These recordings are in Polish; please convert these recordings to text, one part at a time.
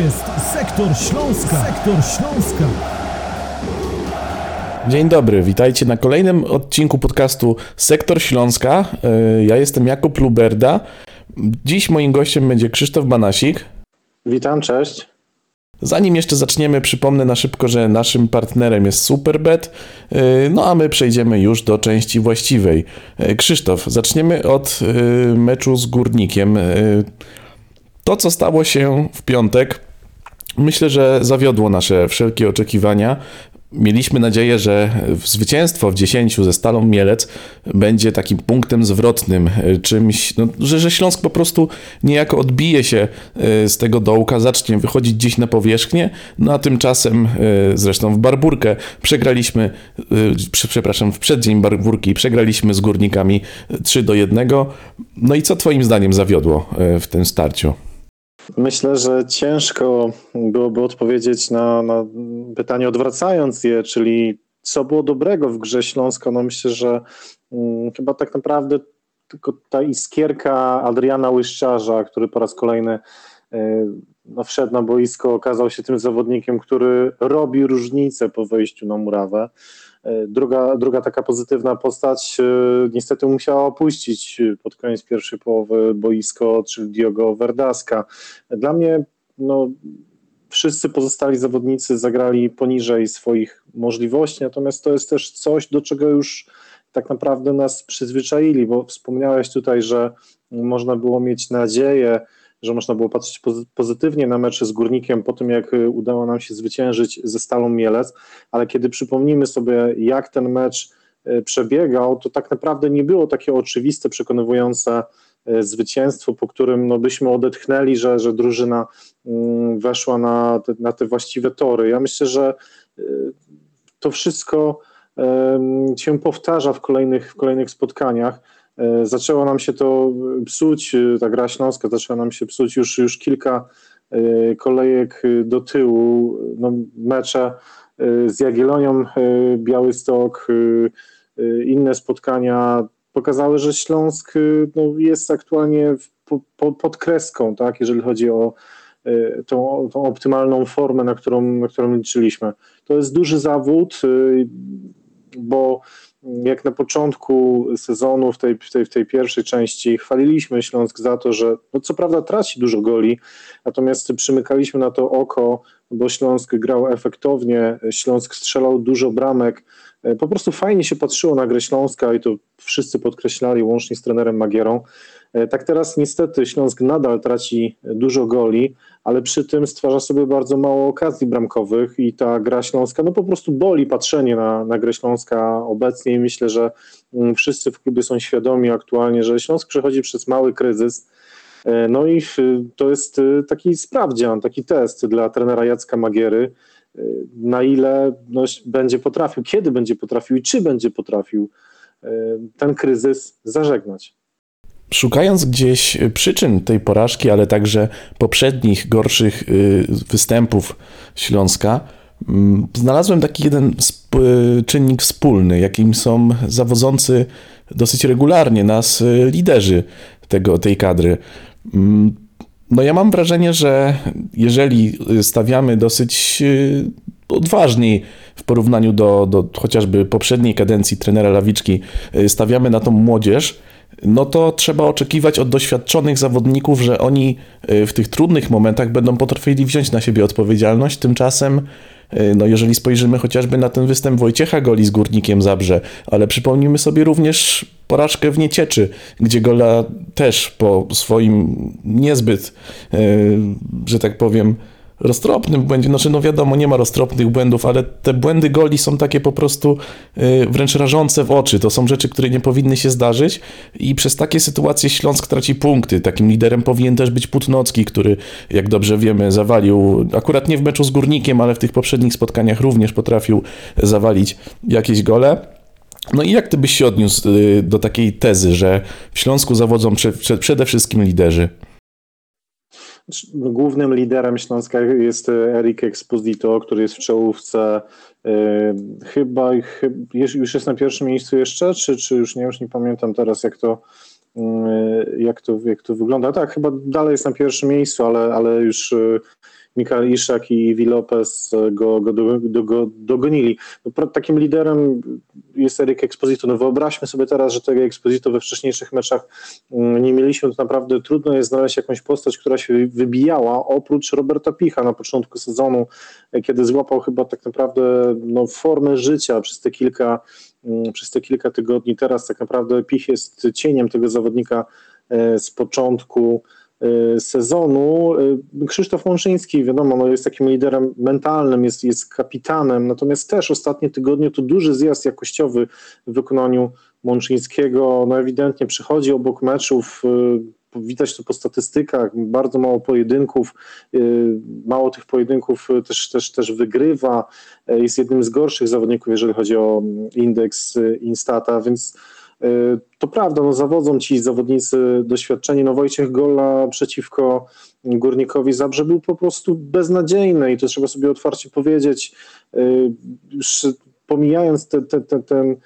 jest Sektor Śląska. Sektor Śląska. Dzień dobry, witajcie na kolejnym odcinku podcastu Sektor Śląska. E, Ja jestem Jakub Luberda. Dziś moim gościem będzie Krzysztof Banasik. Witam, cześć. Zanim jeszcze zaczniemy, przypomnę na szybko, że naszym partnerem jest Superbet. E, No a my przejdziemy już do części właściwej. E, Krzysztof, zaczniemy od meczu z Górnikiem. To, co stało się w piątek, myślę, że zawiodło nasze wszelkie oczekiwania. Mieliśmy nadzieję, że zwycięstwo w 10 ze Stalą Mielec będzie takim punktem zwrotnym, e, czymś, no, że, że Śląsk po prostu niejako odbije się e, z tego dołka, zacznie wychodzić gdzieś na powierzchnię, no a tymczasem, e, zresztą w Barburkę, przegraliśmy, prze- przepraszam, w przeddzień Barburki przegraliśmy z Górnikami 3 do 1. No i co twoim zdaniem zawiodło w tym starciu? Myślę, że ciężko byłoby odpowiedzieć na, na pytanie odwracając je, czyli co było dobrego w grze Śląska. No myślę, że mm, chyba tak naprawdę tylko ta iskierka Adriana Łyszczarza, który po raz kolejny y, no, wszedł na boisko, okazał się tym zawodnikiem, który robi różnicę po wejściu na murawę. Y, Druga, druga taka pozytywna postać y, niestety musiała opuścić y, pod koniec pierwszej połowy boisko, czyli Diogo Verdaska. Dla mnie no, wszyscy pozostali zawodnicy zagrali poniżej swoich możliwości, natomiast to jest też coś, do czego już tak naprawdę nas przyzwyczaili, bo wspomniałeś tutaj, że można było mieć nadzieję, że można było patrzeć pozy- pozytywnie na mecze z Górnikiem po tym, jak y, udało nam się zwyciężyć ze Stalą Mielec, ale kiedy przypomnimy sobie, jak ten mecz y, przebiegał, to tak naprawdę nie było takie oczywiste, przekonywujące y, zwycięstwo, po którym no, byśmy odetchnęli, że, że drużyna mm, weszła na te, na te właściwe tory. Ja myślę, że to wszystko się powtarza w kolejnych, w kolejnych spotkaniach. E, Zaczęło nam się to psuć, e, ta gra śląska zaczęła nam się psuć już, już kilka e, kolejek e, do tyłu. No, mecze e, z Jagiellonią, e, Białystok, e, e, inne spotkania pokazały, że Śląsk e, no, jest aktualnie po, po, pod kreską, tak, jeżeli chodzi o e, tą, tą optymalną formę, na którą, na którą liczyliśmy. To jest duży zawód, e, bo jak na początku sezonu, w tej, w tej, w tej pierwszej części, chwaliliśmy Śląsk za to, że no co prawda traci dużo goli, natomiast przymykaliśmy na to oko, bo Śląsk grał efektownie, Śląsk strzelał dużo bramek. E, Po prostu fajnie się patrzyło na grę Śląska i to wszyscy podkreślali, łącznie z trenerem Magierą. E, Tak teraz niestety Śląsk nadal traci dużo goli, ale przy tym stwarza sobie bardzo mało okazji bramkowych i ta gra Śląska, no po prostu boli patrzenie na, na grę Śląska obecnie i myślę, że mm, wszyscy w klubie są świadomi aktualnie, że Śląsk przechodzi przez mały kryzys. E, No i to jest e, taki sprawdzian, taki test dla trenera Jacka Magiery, na ile no, będzie potrafił, kiedy będzie potrafił i czy będzie potrafił ten kryzys zażegnać. Szukając gdzieś przyczyn tej porażki, ale także poprzednich gorszych y, występów Śląska, mm, znalazłem taki jeden y, czynnik wspólny, jakim są zawodzący dosyć regularnie nas y, liderzy tego, tej kadry. Mm, No ja mam wrażenie, że jeżeli stawiamy dosyć y, odważniej w porównaniu do, do chociażby poprzedniej kadencji trenera Lawiczki, y, stawiamy na tą młodzież, no to trzeba oczekiwać od doświadczonych zawodników, że oni y, w tych trudnych momentach będą potrafili wziąć na siebie odpowiedzialność. Tymczasem, y, no jeżeli spojrzymy chociażby na ten występ Wojciecha Goli z Górnikiem Zabrze, ale przypomnijmy sobie również porażkę w Niecieczy, gdzie Gola też po swoim niezbyt, y, że tak powiem, roztropnym błędzie, znaczy no wiadomo, nie ma roztropnych błędów, ale te błędy goli są takie po prostu y, wręcz rażące w oczy. To są rzeczy, które nie powinny się zdarzyć i przez takie sytuacje Śląsk traci punkty. Takim liderem powinien też być Putnocki, który, jak dobrze wiemy, zawalił, akurat nie w meczu z Górnikiem, ale w tych poprzednich spotkaniach również potrafił zawalić jakieś gole. No i jak ty byś się odniósł y, do takiej tezy, że w Śląsku zawodzą prze, prze, przede wszystkim liderzy? Głównym liderem Śląska jest Erik Exposito, który jest w czołówce. Yy, chyba, już jest na pierwszym miejscu jeszcze, czy, czy już nie, już nie pamiętam teraz, jak to, yy, jak to, jak to wygląda. Tak, chyba dalej jest na pierwszym miejscu, ale, ale już, Mikael Iszak i Iwi Lopez go, go, do, do, go dogonili. No, takim liderem jest Erik Exposito. No wyobraźmy sobie teraz, że tego Exposito we wcześniejszych meczach mm, nie mieliśmy, to naprawdę trudno jest znaleźć jakąś postać, która się wybijała, oprócz Roberta Picha na początku sezonu, kiedy złapał chyba tak naprawdę no, formę życia przez te kilka mm, przez te kilka tygodni. Teraz tak naprawdę Pich jest cieniem tego zawodnika e, z początku sezonu. E, Krzysztof Łączyński, wiadomo, no jest takim liderem mentalnym, jest, jest kapitanem, natomiast też ostatnie tygodnie to duży zjazd jakościowy w wykonaniu Łączyńskiego. No ewidentnie przychodzi obok meczów, widać to po statystykach, bardzo mało pojedynków, mało tych pojedynków też, też, też wygrywa, jest jednym z gorszych zawodników, jeżeli chodzi o indeks Instata, więc to prawda, no zawodzą ci zawodnicy doświadczeni. No Wojciech Gola przeciwko Górnikowi Zabrze był po prostu beznadziejny i to trzeba sobie otwarcie powiedzieć. Już pomijając te, te, te, ten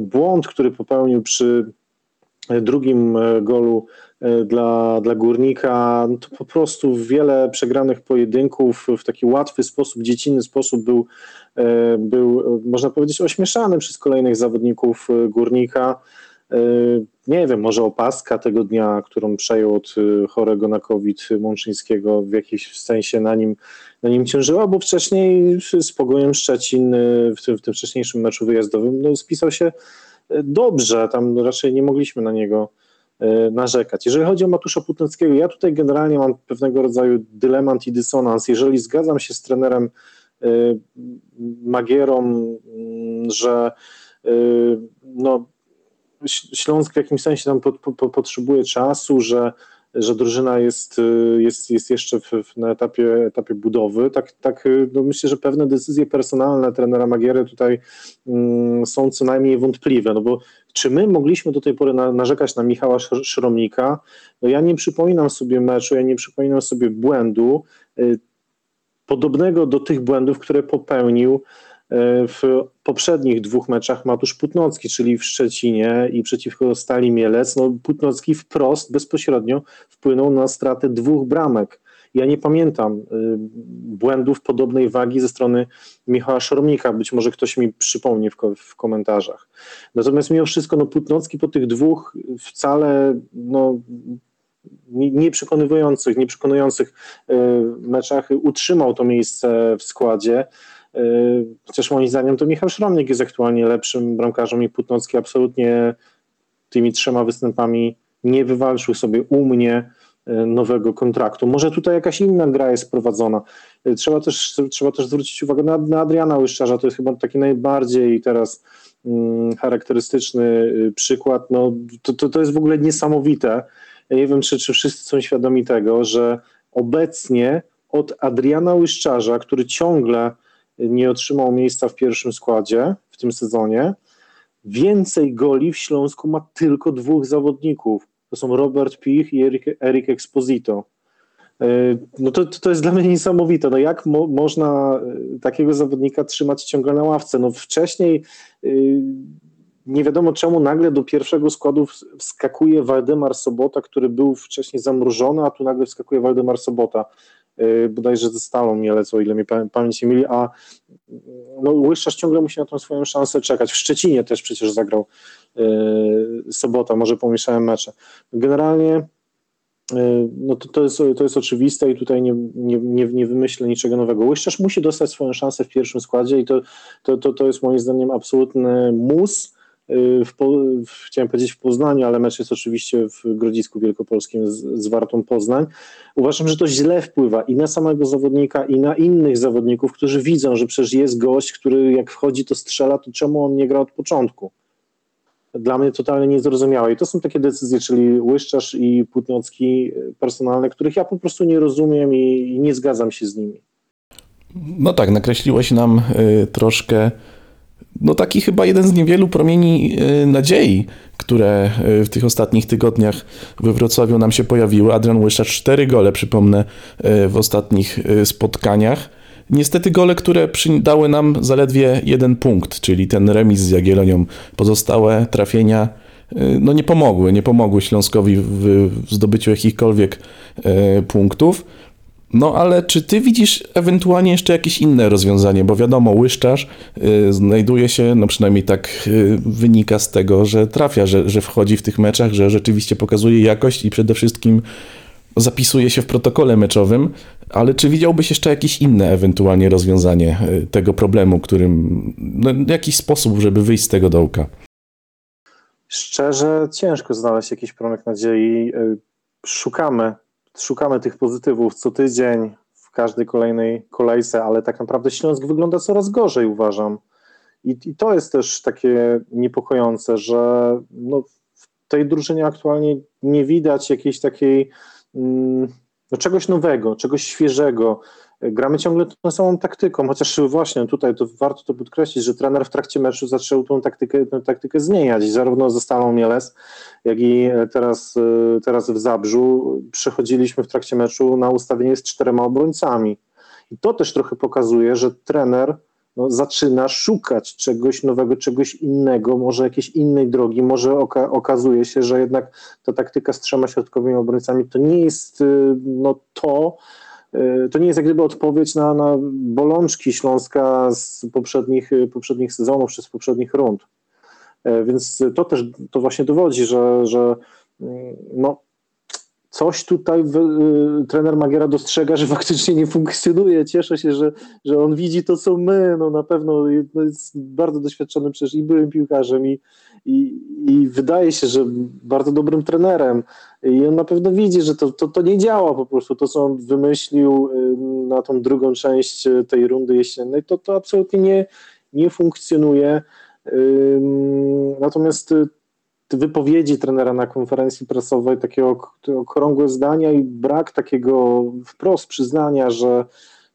błąd, który popełnił przy drugim golu dla, dla Górnika, no to po prostu wiele przegranych pojedynków w taki łatwy sposób, dziecinny sposób był, był można powiedzieć, ośmieszany przez kolejnych zawodników Górnika. Nie wiem, może opaska tego dnia, którą przejął od chorego na COVID Mączyńskiego, w jakimś sensie na nim, na nim ciążyła, bo wcześniej z Pogojem Szczecin w tym, w tym wcześniejszym meczu wyjazdowym no, spisał się dobrze, tam raczej nie mogliśmy na niego narzekać. Jeżeli chodzi o Matusza Putnickiego, ja tutaj generalnie mam pewnego rodzaju dylemat i dysonans. Jeżeli zgadzam się z trenerem Magierą, że no, Śląsk w jakimś sensie tam po, po, potrzebuje czasu, że, że drużyna jest, jest, jest jeszcze w, na etapie, etapie budowy. Tak, tak no myślę, że pewne decyzje personalne trenera Magiery tutaj mm, są co najmniej wątpliwe, no bo czy my mogliśmy do tej pory na, narzekać na Michała Szromnika? No ja nie przypominam sobie meczu, ja nie przypominam sobie błędu y, podobnego do tych błędów, które popełnił w poprzednich dwóch meczach Matusz Putnocki, czyli w Szczecinie i przeciwko Stali Mielec, no Putnocki wprost, bezpośrednio wpłynął na stratę dwóch bramek. Ja nie pamiętam y, błędów podobnej wagi ze strony Michała Szormika, być może ktoś mi przypomni w, w komentarzach. Natomiast mimo wszystko no, Putnocki po tych dwóch wcale no, nieprzekonywujących, nieprzekonujących y, meczach utrzymał to miejsce w składzie. Chociaż moim zdaniem to Michał Szromnik jest aktualnie lepszym bramkarzem i Putnocki absolutnie tymi trzema występami nie wywalczył sobie u mnie nowego kontraktu. Może tutaj jakaś inna gra jest prowadzona. Trzeba też, trzeba też zwrócić uwagę na, na Adriana Łyszczarza, to jest chyba taki najbardziej teraz mm, charakterystyczny przykład. No, to, to, to jest w ogóle niesamowite. Ja nie wiem, czy, czy wszyscy są świadomi tego, że obecnie od Adriana Łyszczarza, który ciągle nie otrzymał miejsca w pierwszym składzie w tym sezonie. Więcej goli w Śląsku ma tylko dwóch zawodników. To są Robert Pich i Eric, Eric Exposito. E, no to, to jest dla mnie niesamowite. No jak mo, można e, takiego zawodnika trzymać ciągle na ławce? No wcześniej yy, nie wiadomo czemu nagle do pierwszego składu wskakuje Waldemar Sobota, który był wcześniej zamrożony, a tu nagle wskakuje Waldemar Sobota. Y, bodajże ze Stalą Mielec, o ile mi pamięć nie myli, a no, Łyszczarz ciągle musi na tą swoją szansę czekać. W Szczecinie też przecież zagrał y, sobota, może pomieszałem mecze. Generalnie y, no to, to, jest, to jest oczywiste i tutaj nie, nie, nie, nie wymyślę niczego nowego. Łyszczarz musi dostać swoją szansę w pierwszym składzie i to, to, to, to jest moim zdaniem absolutny mus, w, w, chciałem powiedzieć w Poznaniu, ale mecz jest oczywiście w Grodzisku Wielkopolskim z, z Wartą Poznań. Uważam, że to źle wpływa i na samego zawodnika, i na innych zawodników, którzy widzą, że przecież jest gość, który jak wchodzi, to strzela, to czemu on nie gra od początku? Dla mnie totalnie niezrozumiałe. I to są takie decyzje, czyli Łyszczarz i Płótnocki personalne, których ja po prostu nie rozumiem i, i nie zgadzam się z nimi. No tak, nakreśliłeś nam y, troszkę no taki chyba jeden z niewielu promieni y, nadziei, które y, w tych ostatnich tygodniach we Wrocławiu nam się pojawiły. Adrian Łyszacz cztery gole, przypomnę, y, w ostatnich spotkaniach. Niestety gole, które dały nam zaledwie jeden punkt, czyli ten remis z Jagiellonią. Pozostałe trafienia no nie pomogły, nie pomogły Śląskowi w zdobyciu jakichkolwiek punktów. No ale czy ty widzisz ewentualnie jeszcze jakieś inne rozwiązanie? Bo wiadomo, łyszczarz y, znajduje się, no przynajmniej tak y, wynika z tego, że trafia, że, że wchodzi w tych meczach, że rzeczywiście pokazuje jakość i przede wszystkim zapisuje się w protokole meczowym, ale czy widziałbyś jeszcze jakieś inne ewentualnie rozwiązanie y, tego problemu, którym, no, jakiś sposób, żeby wyjść z tego dołka? Szczerze, ciężko znaleźć jakiś promyk nadziei. Szukamy, szukamy tych pozytywów co tydzień, w każdej kolejnej kolejce, ale tak naprawdę Śląsk wygląda coraz gorzej, uważam. I, i to jest też takie niepokojące, że no, w tej drużynie aktualnie nie widać jakiejś takiej mm, no, czegoś nowego, czegoś świeżego. Gramy ciągle tą samą taktyką, chociaż właśnie tutaj to warto to podkreślić, że trener w trakcie meczu zaczął tą taktykę, tę taktykę zmieniać, zarówno ze Stalą Mielec, jak i teraz, teraz w Zabrzu przechodziliśmy w trakcie meczu na ustawienie z czterema obrońcami. I to też trochę pokazuje, że trener no, zaczyna szukać czegoś nowego, czegoś innego, może jakiejś innej drogi, może oka okazuje się, że jednak ta taktyka z trzema środkowymi obrońcami to nie jest no, to, to nie jest jak gdyby odpowiedź na, na bolączki Śląska z poprzednich, poprzednich sezonów czy z poprzednich rund. Więc to też to właśnie dowodzi, że, że no, coś tutaj w, y, trener Magiera dostrzega, że faktycznie nie funkcjonuje. Cieszę się, że, że on widzi to, co my. No na pewno no jest bardzo doświadczonym przecież i byłym piłkarzem i, i, i wydaje się, że bardzo dobrym trenerem. I on na pewno widzi, że to, to, to nie działa po prostu. To, co on wymyślił y, na tą drugą część tej rundy jesiennej, to, to absolutnie nie, nie funkcjonuje. Natomiast wypowiedzi trenera na konferencji prasowej, takie okrągłe zdania i brak takiego wprost przyznania, że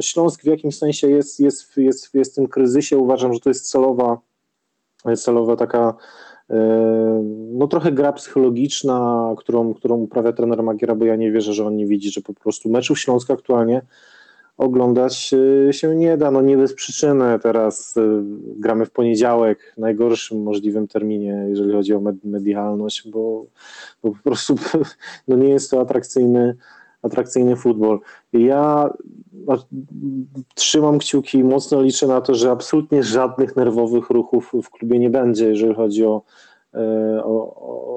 Śląsk w jakimś sensie jest, jest, jest, jest w tym kryzysie. Uważam, że to jest celowa, celowa taka e, no trochę gra psychologiczna, którą, którą uprawia trener Magiera, bo ja nie wierzę, że on nie widzi, że po prostu meczów Śląska aktualnie oglądać y, się nie da. No nie bez przyczyny teraz y, gramy w poniedziałek, najgorszym możliwym terminie, jeżeli chodzi o medialność, bo, bo po prostu no nie jest to atrakcyjny, atrakcyjny futbol. Ja trzymam kciuki i mocno liczę na to, że absolutnie żadnych nerwowych ruchów w klubie nie będzie, jeżeli chodzi o, e, o,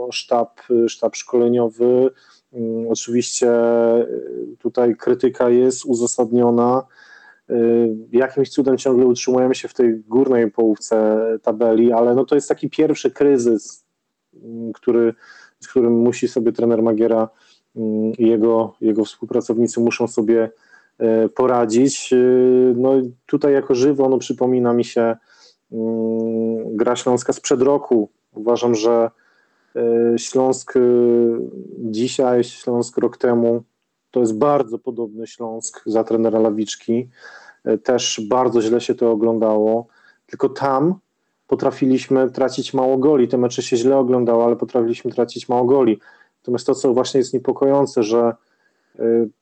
o sztab, sztab szkoleniowy oczywiście y, tutaj krytyka jest uzasadniona. Y, jakimś cudem ciągle utrzymujemy się w tej górnej połówce tabeli, ale no to jest taki pierwszy kryzys, mm, który, z którym musi sobie trener Magiera mm, i jego, jego współpracownicy muszą sobie y, poradzić. No tutaj jako żywo no przypomina mi się gra Śląska sprzed roku. Uważam, że Śląsk e, dzisiaj, Śląsk rok temu, to jest bardzo podobny Śląsk za trenera Lawiczki. E, też bardzo źle się to oglądało, tylko tam potrafiliśmy tracić mało goli. Te mecze się źle oglądało, ale potrafiliśmy tracić mało goli. Natomiast to, co właśnie jest niepokojące, że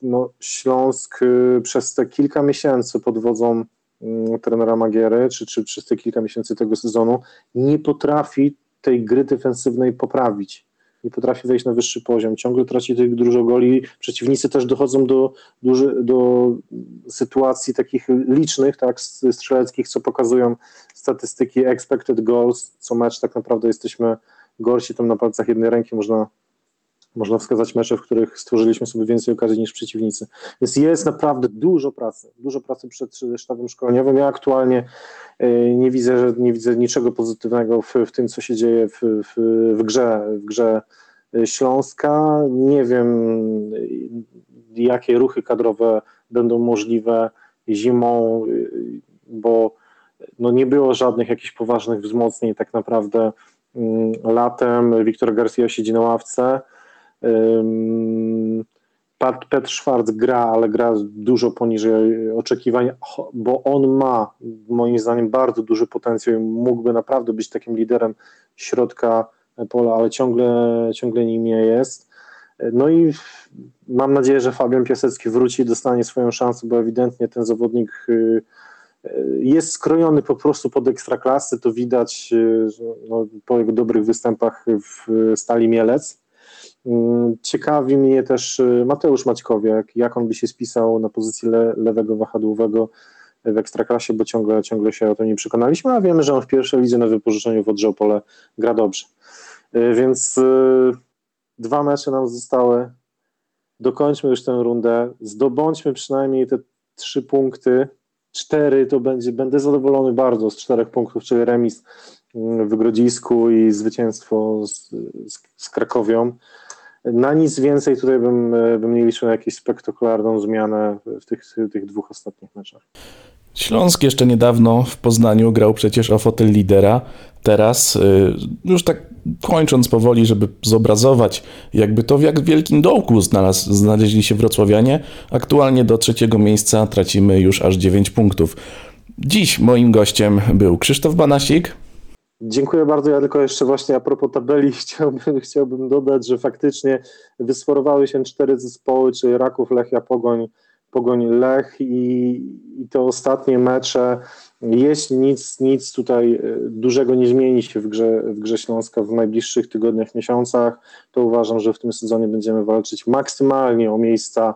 no, Śląsk przez te kilka miesięcy pod wodzą mm, trenera Magiery, czy, czy przez te kilka miesięcy tego sezonu, nie potrafi tej gry defensywnej poprawić. Nie potrafi wejść na wyższy poziom, ciągle traci tych dużo goli. Przeciwnicy też dochodzą do, duży, do sytuacji takich licznych, tak, strzeleckich, co pokazują statystyki expected goals. Co mecz tak naprawdę jesteśmy gorsi, tam na palcach jednej ręki można można wskazać mecze, w których stworzyliśmy sobie więcej okazji niż przeciwnicy. Więc jest naprawdę dużo pracy, dużo pracy przed sztabem szkoleniowym. Ja aktualnie e, nie widzę, nie widzę niczego pozytywnego w, w tym, co się dzieje w, w, w, grze, w grze Śląska. Nie wiem, jakie ruchy kadrowe będą możliwe zimą, bo no nie było żadnych jakichś poważnych wzmocnień tak naprawdę mm, latem. Wiktor Garcia siedzi na ławce. Petr Schwarz gra, ale gra dużo poniżej oczekiwań, bo on ma moim zdaniem bardzo duży potencjał i mógłby naprawdę być takim liderem środka pola, ale ciągle, ciągle nim nie jest. No i mam nadzieję, że Fabian Piasecki wróci i dostanie swoją szansę, bo ewidentnie ten zawodnik y, y, jest skrojony po prostu pod ekstraklasy, to widać y, no, po jego dobrych występach w Stali Mielec Ciekawi mnie też y, Mateusz Maćkowiak, jak on by się spisał na pozycji le, lewego wahadłowego w Ekstraklasie, bo ciągle, ciągle się o tym nie przekonaliśmy, a wiemy, że on w pierwszej lidze na wypożyczeniu w Odrzopole gra dobrze. Y, Więc y, dwa mecze nam zostały. Dokończmy już tę rundę. Zdobądźmy przynajmniej te trzy punkty. Cztery to będzie, będę zadowolony bardzo z czterech punktów, czyli remis mm, w Grodzisku i zwycięstwo z, z, z Krakowią. Na nic więcej tutaj bym, e, bym nie liczył na jakąś spektakularną zmianę w tych, tych dwóch ostatnich meczach. Śląsk jeszcze niedawno w Poznaniu grał przecież o fotel lidera. Teraz, y, już tak kończąc powoli, żeby zobrazować, jakby to w jak wielkim dołku znalazł, znaleźli się wrocławianie, aktualnie do trzeciego miejsca tracimy już aż 9 punktów. Dziś moim gościem był Krzysztof Banasik. Dziękuję bardzo. Ja tylko jeszcze właśnie a propos tabeli chciałbym, chciałbym dodać, że faktycznie wysforowały się cztery zespoły, czyli Raków, Lechia, Pogoń, Pogoń Lech i, i te ostatnie mecze, jeśli nic, nic tutaj e, dużego nie zmieni się w grze, w grze Śląska w najbliższych tygodniach, miesiącach, to uważam, że w tym sezonie będziemy walczyć maksymalnie o miejsca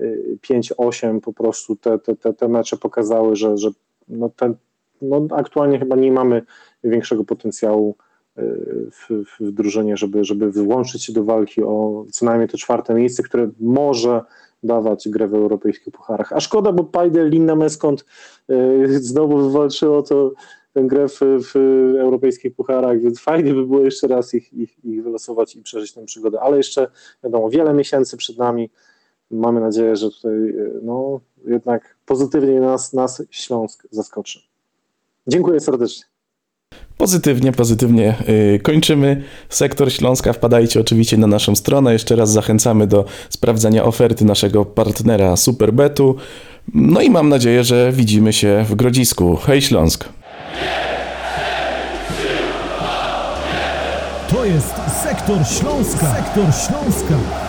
e, 5-8. Po prostu te, te, te, te mecze pokazały, że, że no ten, no aktualnie chyba nie mamy większego potencjału e, w, w drużynie, żeby, żeby włączyć się do walki o co najmniej to czwarte miejsce, które może dawać grę w europejskich pucharach. A szkoda, bo Pajde Linna Meskont e, znowu wywalczyło to tę grę w, w europejskich pucharach, więc fajnie by było jeszcze raz ich, ich, ich wylosować i przeżyć tę przygodę, ale jeszcze wiadomo, wiele miesięcy przed nami. Mamy nadzieję, że tutaj e, no, jednak pozytywnie nas, nas Śląsk zaskoczy. Dziękuję serdecznie. Pozytywnie, pozytywnie yy, kończymy sektor Śląska. Wpadajcie oczywiście na naszą stronę. Jeszcze raz zachęcamy do sprawdzania oferty naszego partnera Superbetu. No i mam nadzieję, że widzimy się w Grodzisku. Hej Śląsk! To jest Sektor Śląska. Sektor Śląska.